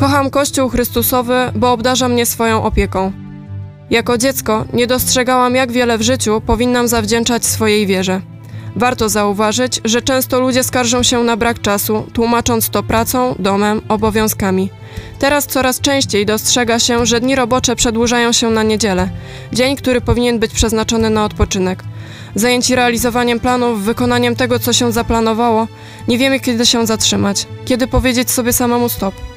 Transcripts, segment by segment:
Kocham Kościół Chrystusowy, bo obdarza mnie swoją opieką. Jako dziecko nie dostrzegałam, jak wiele w życiu powinnam zawdzięczać swojej wierze. Warto zauważyć, że często ludzie skarżą się na brak czasu, tłumacząc to pracą, domem, obowiązkami. Teraz coraz częściej dostrzega się, że dni robocze przedłużają się na niedzielę, dzień, który powinien być przeznaczony na odpoczynek. Zajęci realizowaniem planów, wykonaniem tego, co się zaplanowało, nie wiemy, kiedy się zatrzymać, kiedy powiedzieć sobie samemu stop.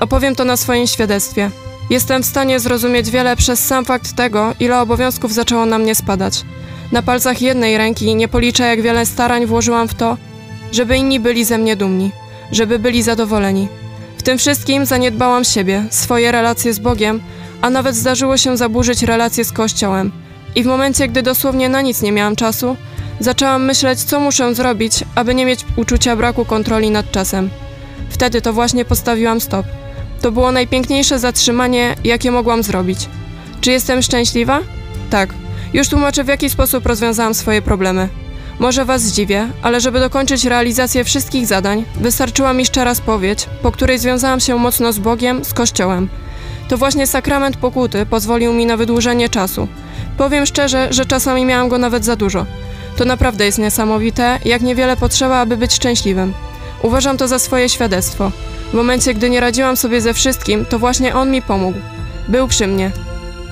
Opowiem to na swoim świadectwie. Jestem w stanie zrozumieć wiele przez sam fakt tego, ile obowiązków zaczęło na mnie spadać. Na palcach jednej ręki nie policzę, jak wiele starań włożyłam w to, żeby inni byli ze mnie dumni, żeby byli zadowoleni. W tym wszystkim zaniedbałam siebie, swoje relacje z Bogiem, a nawet zdarzyło się zaburzyć relacje z Kościołem. I w momencie, gdy dosłownie na nic nie miałam czasu, zaczęłam myśleć, co muszę zrobić, aby nie mieć uczucia braku kontroli nad czasem. Wtedy to właśnie postawiłam stop. To było najpiękniejsze zatrzymanie, jakie mogłam zrobić. Czy jestem szczęśliwa? Tak. Już tłumaczę, w jaki sposób rozwiązałam swoje problemy. Może Was zdziwię, ale żeby dokończyć realizację wszystkich zadań, wystarczyła mi szczera spowiedź, po której związałam się mocno z Bogiem, z Kościołem. To właśnie sakrament pokuty pozwolił mi na wydłużenie czasu. Powiem szczerze, że czasami miałam go nawet za dużo. To naprawdę jest niesamowite, jak niewiele potrzeba, aby być szczęśliwym. Uważam to za swoje świadectwo. W momencie, gdy nie radziłam sobie ze wszystkim, to właśnie On mi pomógł. Był przy mnie.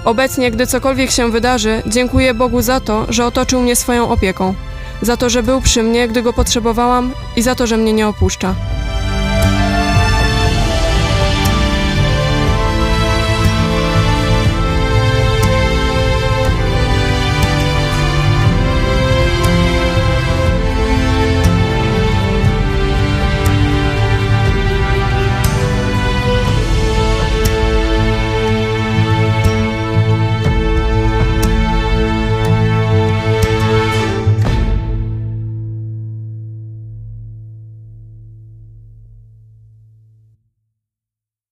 Obecnie, gdy cokolwiek się wydarzy, dziękuję Bogu za to, że otoczył mnie swoją opieką. Za to, że był przy mnie, gdy go potrzebowałam i za to, że mnie nie opuszcza.